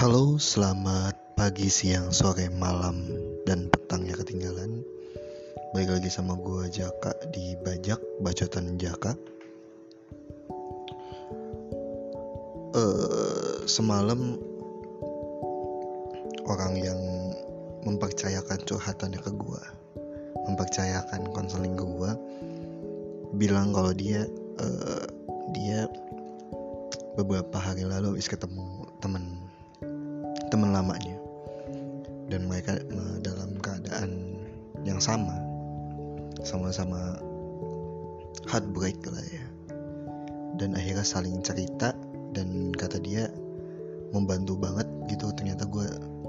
Halo, selamat pagi, siang, sore, malam, dan petangnya ketinggalan. Balik lagi sama gue Jaka di Bajak Bacotan Jaka. Uh, semalam orang yang mempercayakan curhatannya ke gue, mempercayakan konseling ke gue, bilang kalau dia uh, dia beberapa hari lalu habis ketemu temen teman lamanya. Dan mereka dalam keadaan yang sama. Sama-sama heartbreak lah ya. Dan akhirnya saling cerita. Dan kata dia membantu banget gitu. Ternyata gue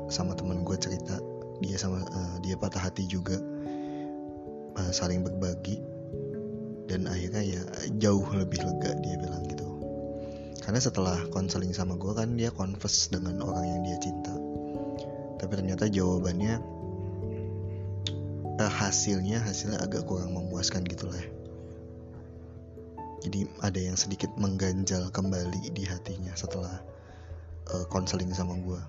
sama temen gue cerita. Dia sama uh, dia patah hati juga. Uh, saling berbagi. Dan akhirnya ya jauh lebih lega dia bilang gitu karena setelah konseling sama gue kan dia confess dengan orang yang dia cinta. Tapi ternyata jawabannya eh, hasilnya hasilnya agak kurang memuaskan gitu lah jadi ada yang sedikit mengganjal kembali di hatinya setelah eh, konseling sama gue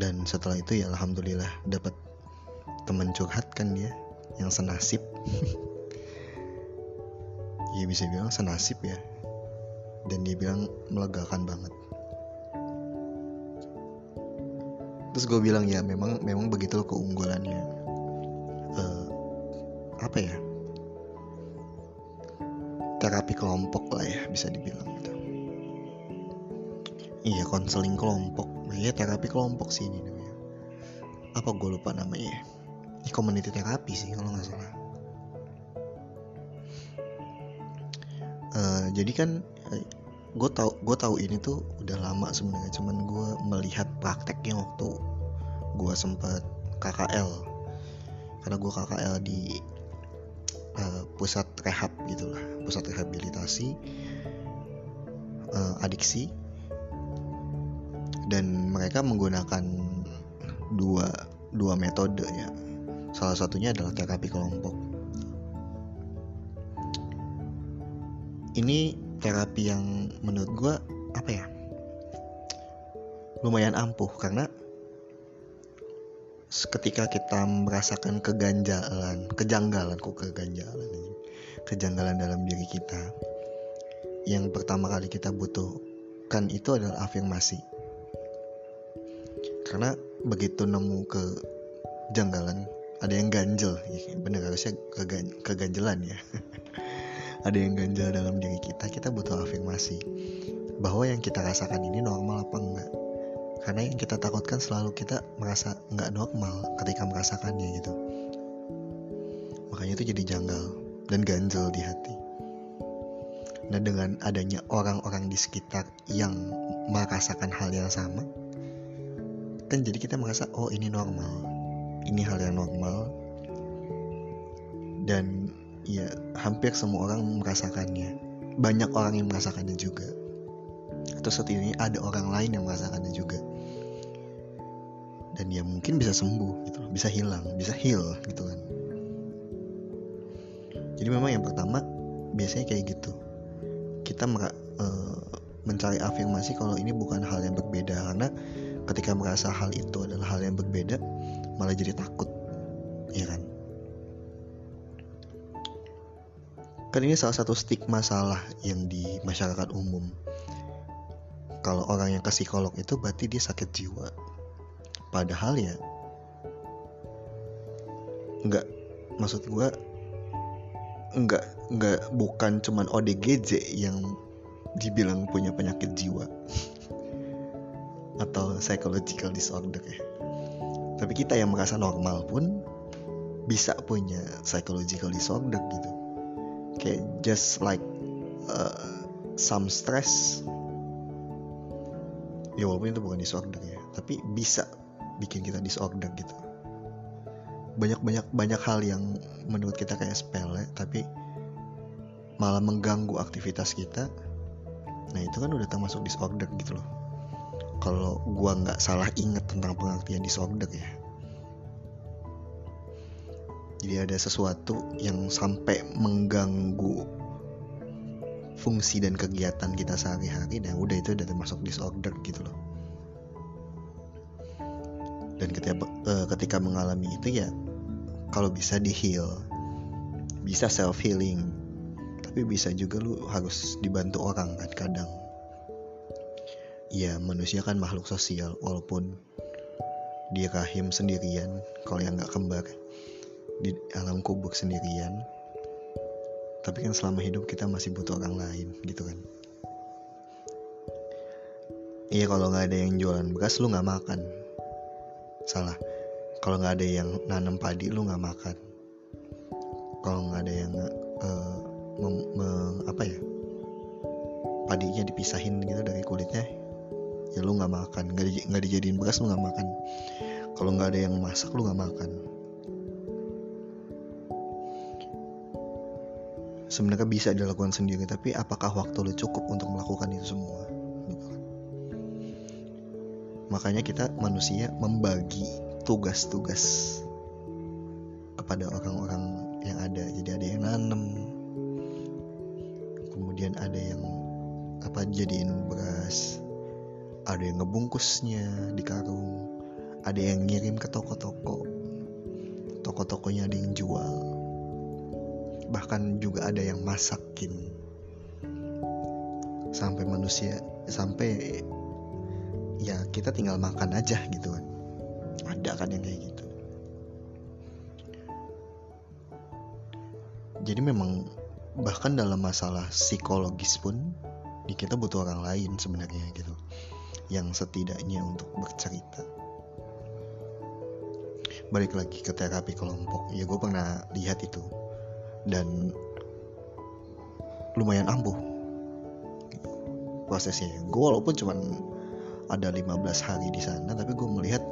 dan setelah itu ya alhamdulillah dapat teman curhat kan dia yang senasib. Ya bisa bilang senasib ya dan dia bilang melegakan banget. Terus gue bilang ya memang memang begitu loh keunggulannya. Uh, apa ya? Terapi kelompok lah ya bisa dibilang gitu. Iya konseling kelompok. Nah ya terapi kelompok sih ini namanya. Apa gue lupa namanya ini community terapi sih kalau nggak salah. Uh, jadi kan gue tau gue tahu ini tuh udah lama sebenarnya cuman gue melihat prakteknya waktu gue sempat KKL karena gue KKL di uh, pusat rehab gitulah pusat rehabilitasi uh, adiksi. Dan mereka menggunakan dua dua metode ya salah satunya adalah terapi kelompok. Ini terapi yang menurut gue apa ya lumayan ampuh. Karena ketika kita merasakan keganjalan kejanggalan kok keganjalan kejanggalan dalam diri kita yang pertama kali kita butuhkan itu adalah afirmasi. Karena begitu nemu kejanggalan ada yang ganjel. Ya, bener harusnya keganjelan ya ada yang ganjal dalam diri kita, kita butuh afirmasi bahwa yang kita rasakan ini normal apa enggak. Karena yang kita takutkan selalu kita merasa enggak normal ketika merasakannya gitu. Makanya itu jadi janggal dan ganjel di hati. Nah dengan adanya orang-orang di sekitar yang merasakan hal yang sama, kan jadi kita merasa oh ini normal, ini hal yang normal, dan ya hampir semua orang merasakannya. Banyak orang yang merasakannya juga. Atau setidaknya ada orang lain yang merasakannya juga. Dan ya mungkin bisa sembuh gitu bisa hilang bisa heal gitu kan. Jadi memang yang pertama biasanya kayak gitu. Kita uh, mencari afirmasi kalau ini bukan hal yang berbeda. Karena ketika merasa hal itu adalah hal yang berbeda malah jadi takut. Ya kan kan ini salah satu stigma salah yang di masyarakat umum. Kalau orang yang ke psikolog itu berarti dia sakit jiwa. Padahal ya nggak maksud gue nggak nggak bukan cuman ODGJ yang dibilang punya penyakit jiwa. Atau psychological disorder ya. Tapi kita yang merasa normal pun bisa punya psychological disorder gitu kayak just like uh, some stress. Ya walaupun itu bukan disorder ya tapi bisa bikin kita disorder gitu. Banyak banyak banyak hal yang menurut kita kayak sepele tapi malah mengganggu aktivitas kita. Nah itu kan udah termasuk disorder gitu loh. Kalau gua nggak salah inget tentang pengertian disorder ya jadi ada sesuatu yang sampai mengganggu fungsi dan kegiatan kita sehari-hari dan udah itu udah termasuk disorder gitu loh. Dan ketika uh, ketika mengalami itu ya kalau bisa di heal bisa self healing tapi bisa juga lu harus dibantu orang kan kadang. Ya manusia kan makhluk sosial walaupun dia rahim sendirian kalau yang nggak kembar di alam kubur sendirian. Tapi kan selama hidup kita masih butuh orang lain gitu kan? Iya kalau nggak ada yang jualan beras lu nggak makan. Salah. Kalau nggak ada yang nanam padi lu nggak makan. Kalau nggak ada yang uh, apa ya? Padinya dipisahin gitu dari kulitnya ya lu nggak makan. Nggak di, dijadiin beras lu nggak makan. Kalau nggak ada yang masak lu nggak makan sebenarnya bisa dilakukan sendiri tapi apakah waktu lu cukup untuk melakukan itu semua? Gitu. Kan. makanya kita manusia membagi tugas-tugas kepada orang-orang yang ada. Jadi ada yang nanem kemudian ada yang apa jadiin beras ada yang ngebungkusnya di karung ada yang ngirim ke toko-toko toko-tokonya ada yang jual bahkan juga ada yang masakin sampai manusia sampai ya kita tinggal makan aja gitu kan. Ada kan yang kayak gitu. Jadi memang bahkan dalam masalah psikologis pun kita butuh orang lain sebenarnya gitu yang setidaknya untuk bercerita. Balik lagi ke terapi kelompok. Ya gue pernah lihat itu dan lumayan ampuh prosesnya. Gue walaupun cuman ada 15 hari di sana tapi gue melihat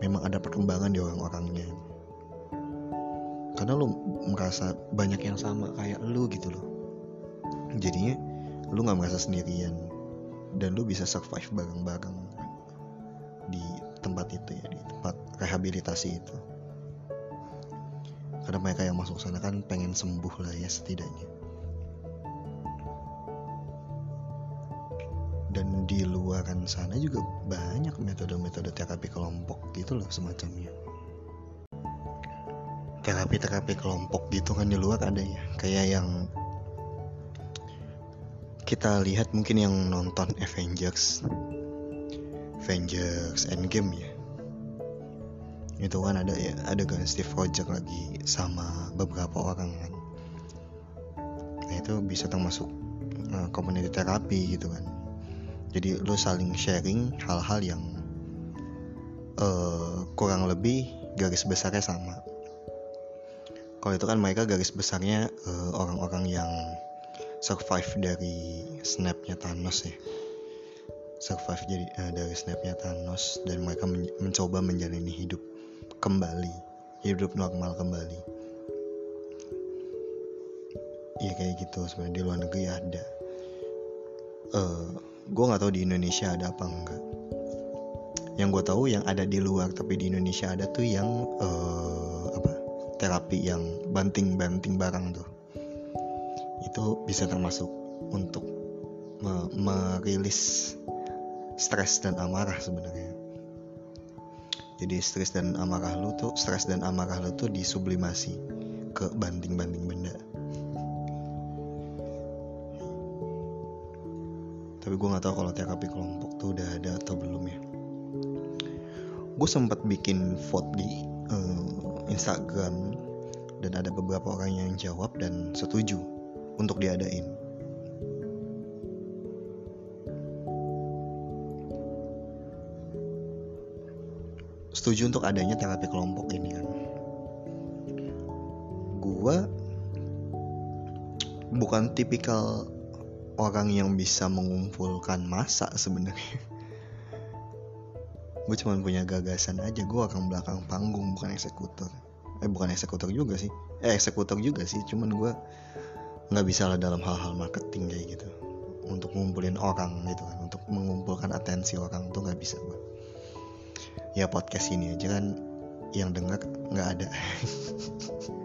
memang ada perkembangan di orang-orangnya. Karena lu merasa banyak yang sama kayak lu gitu loh. Jadinya lu nggak merasa sendirian. Dan lu bisa survive bareng-bareng di tempat itu ya di tempat rehabilitasi itu karena mereka yang masuk sana kan pengen sembuh lah ya setidaknya. Dan di luaran sana juga banyak metode-metode terapi kelompok gitu loh semacamnya. Terapi-terapi kelompok gitu kan di luar ada ya. Kayak yang kita lihat mungkin yang nonton Avengers Avengers Endgame ya itu kan ada ya ada kan Steve Rogers lagi sama beberapa orang kan. Nah itu bisa termasuk uh, community terapi gitu kan. Jadi lo saling sharing hal-hal yang uh, kurang lebih garis besarnya sama. Kalau itu kan mereka garis besarnya uh, orang-orang yang survive dari snapnya Thanos ya. Survive jadi uh, dari snapnya Thanos dan mereka men mencoba menjalani hidup kembali hidup normal kembali. Iya kayak gitu sebenarnya di luar negeri ada. Uh, eh, gue nggak tahu di Indonesia ada apa enggak. Yang gue tahu yang ada di luar tapi di Indonesia ada tuh yang uh, apa terapi yang banting-banting barang tuh. Itu bisa termasuk untuk me merilis stres dan amarah sebenarnya jadi stres dan amarah lu tuh stres dan amarah lu tuh disublimasi ke banting-banting benda tapi gue nggak tahu kalau terapi kelompok tuh udah ada atau belum ya gue sempat bikin vote di uh, Instagram dan ada beberapa orang yang jawab dan setuju untuk diadain. Setuju untuk adanya terapi kelompok ini kan. Gua bukan tipikal orang yang bisa mengumpulkan masa sebenarnya. gue cuma punya gagasan aja gue akan belakang panggung bukan eksekutor eh bukan eksekutor juga sih eh eksekutor juga sih cuman gue nggak bisa lah dalam hal-hal marketing kayak gitu untuk ngumpulin orang gitu kan untuk mengumpulkan atensi orang tuh nggak bisa gue ya podcast ini aja kan yang dengar nggak ada.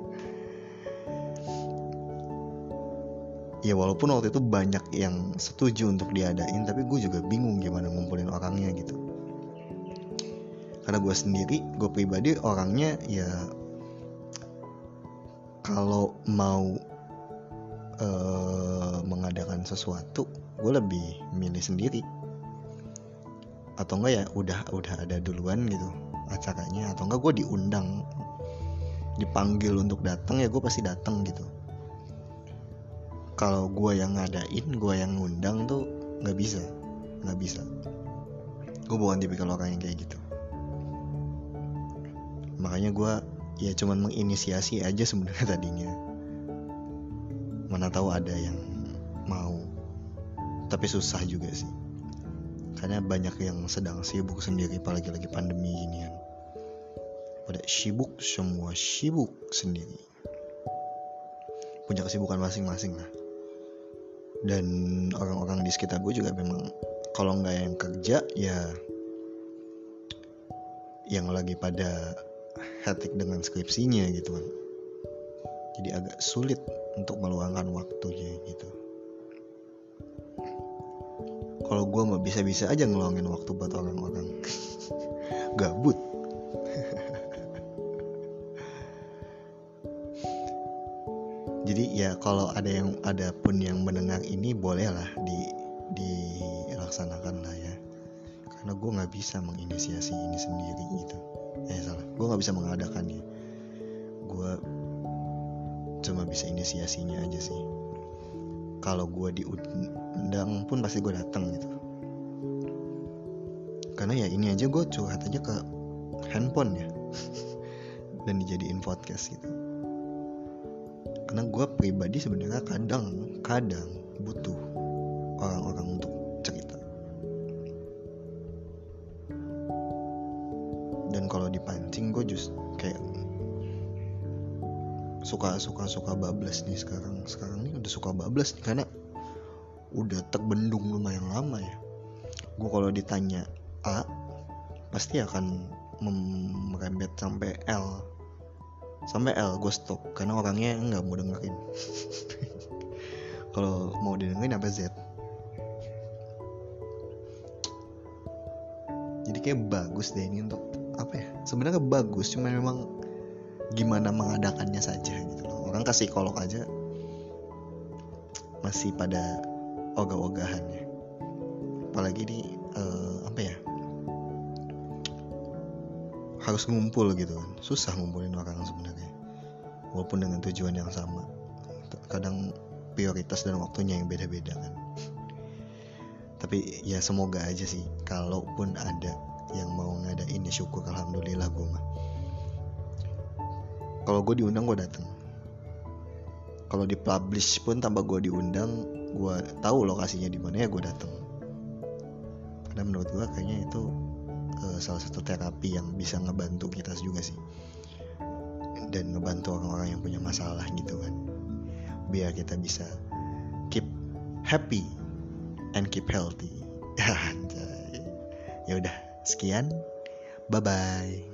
Ya walaupun waktu itu banyak yang setuju untuk diadain tapi gue juga bingung gimana ngumpulin orangnya gitu. Karena gue sendiri gue pribadi orangnya ya kalau mau uh, mengadakan sesuatu gue lebih milih sendiri atau enggak ya udah udah ada duluan gitu acaranya. Atau enggak gue diundang dipanggil untuk datang ya gue pasti datang gitu. Kalau gue yang ngadain gue yang ngundang tuh nggak bisa nggak bisa. Gue bukan tipikal orang yang kayak gitu. Makanya gue ya cuman menginisiasi aja sebenarnya tadinya. Mana tahu ada yang mau. Tapi susah juga sih karena banyak yang sedang sibuk sendiri apalagi lagi pandemi gini kan. Pada sibuk semua sibuk sendiri. Punya kesibukan masing-masing lah. Dan orang-orang di sekitar gue juga memang kalau nggak yang kerja ya yang lagi pada hektik dengan skripsinya gitu kan. Jadi agak sulit untuk meluangkan waktunya gitu kalau gue mah bisa-bisa aja ngeluangin waktu buat orang-orang. Gabut. Jadi ya kalau ada yang ada pun yang mendengar ini bolehlah di dilaksanakan lah ya. Karena gue nggak bisa menginisiasi ini sendiri gitu. Eh salah. Gue nggak bisa mengadakannya gue cuma bisa inisiasinya aja sih. Kalau gue diundang pun pasti gue datang gitu. Karena ya ini aja gue curhat aja ke handphone ya. Dan dijadiin podcast gitu. Karena gue pribadi sebenarnya kadang kadang butuh orang-orang untuk cerita. Dan kalau dipancing gue just kayak suka suka suka bablas nih sekarang. Sekarang ini udah suka bablas nih karena udah terbendung lumayan lama ya. Gue kalau ditanya A pasti akan merembet sampai L. Sampai L gue stop karena orangnya nggak mau dengerin. Kalau mau didengerin apa Z? Jadi kayak bagus deh ini untuk apa ya sebenarnya bagus cuma memang gimana mengadakannya saja gitu loh. Orang ke psikolog aja masih pada ogah-ogahan ya apalagi di uh, apa ya? Harus ngumpul gitu kan. Susah ngumpulin orang sebenarnya. Walaupun dengan tujuan yang sama. Kadang prioritas dan waktunya yang beda-beda kan. Tapi ya semoga aja sih kalaupun ada yang mau ngadain ya syukur alhamdulillah gue mah. Kalau gue diundang gue datang kalau dipublish pun tanpa gue diundang gue tahu lokasinya di mana ya gue datang karena menurut gue kayaknya itu uh, salah satu terapi yang bisa ngebantu kita juga sih. Dan ngebantu orang-orang yang punya masalah gitu kan. Biar kita bisa keep happy and keep healthy. Ya udah sekian. Bye bye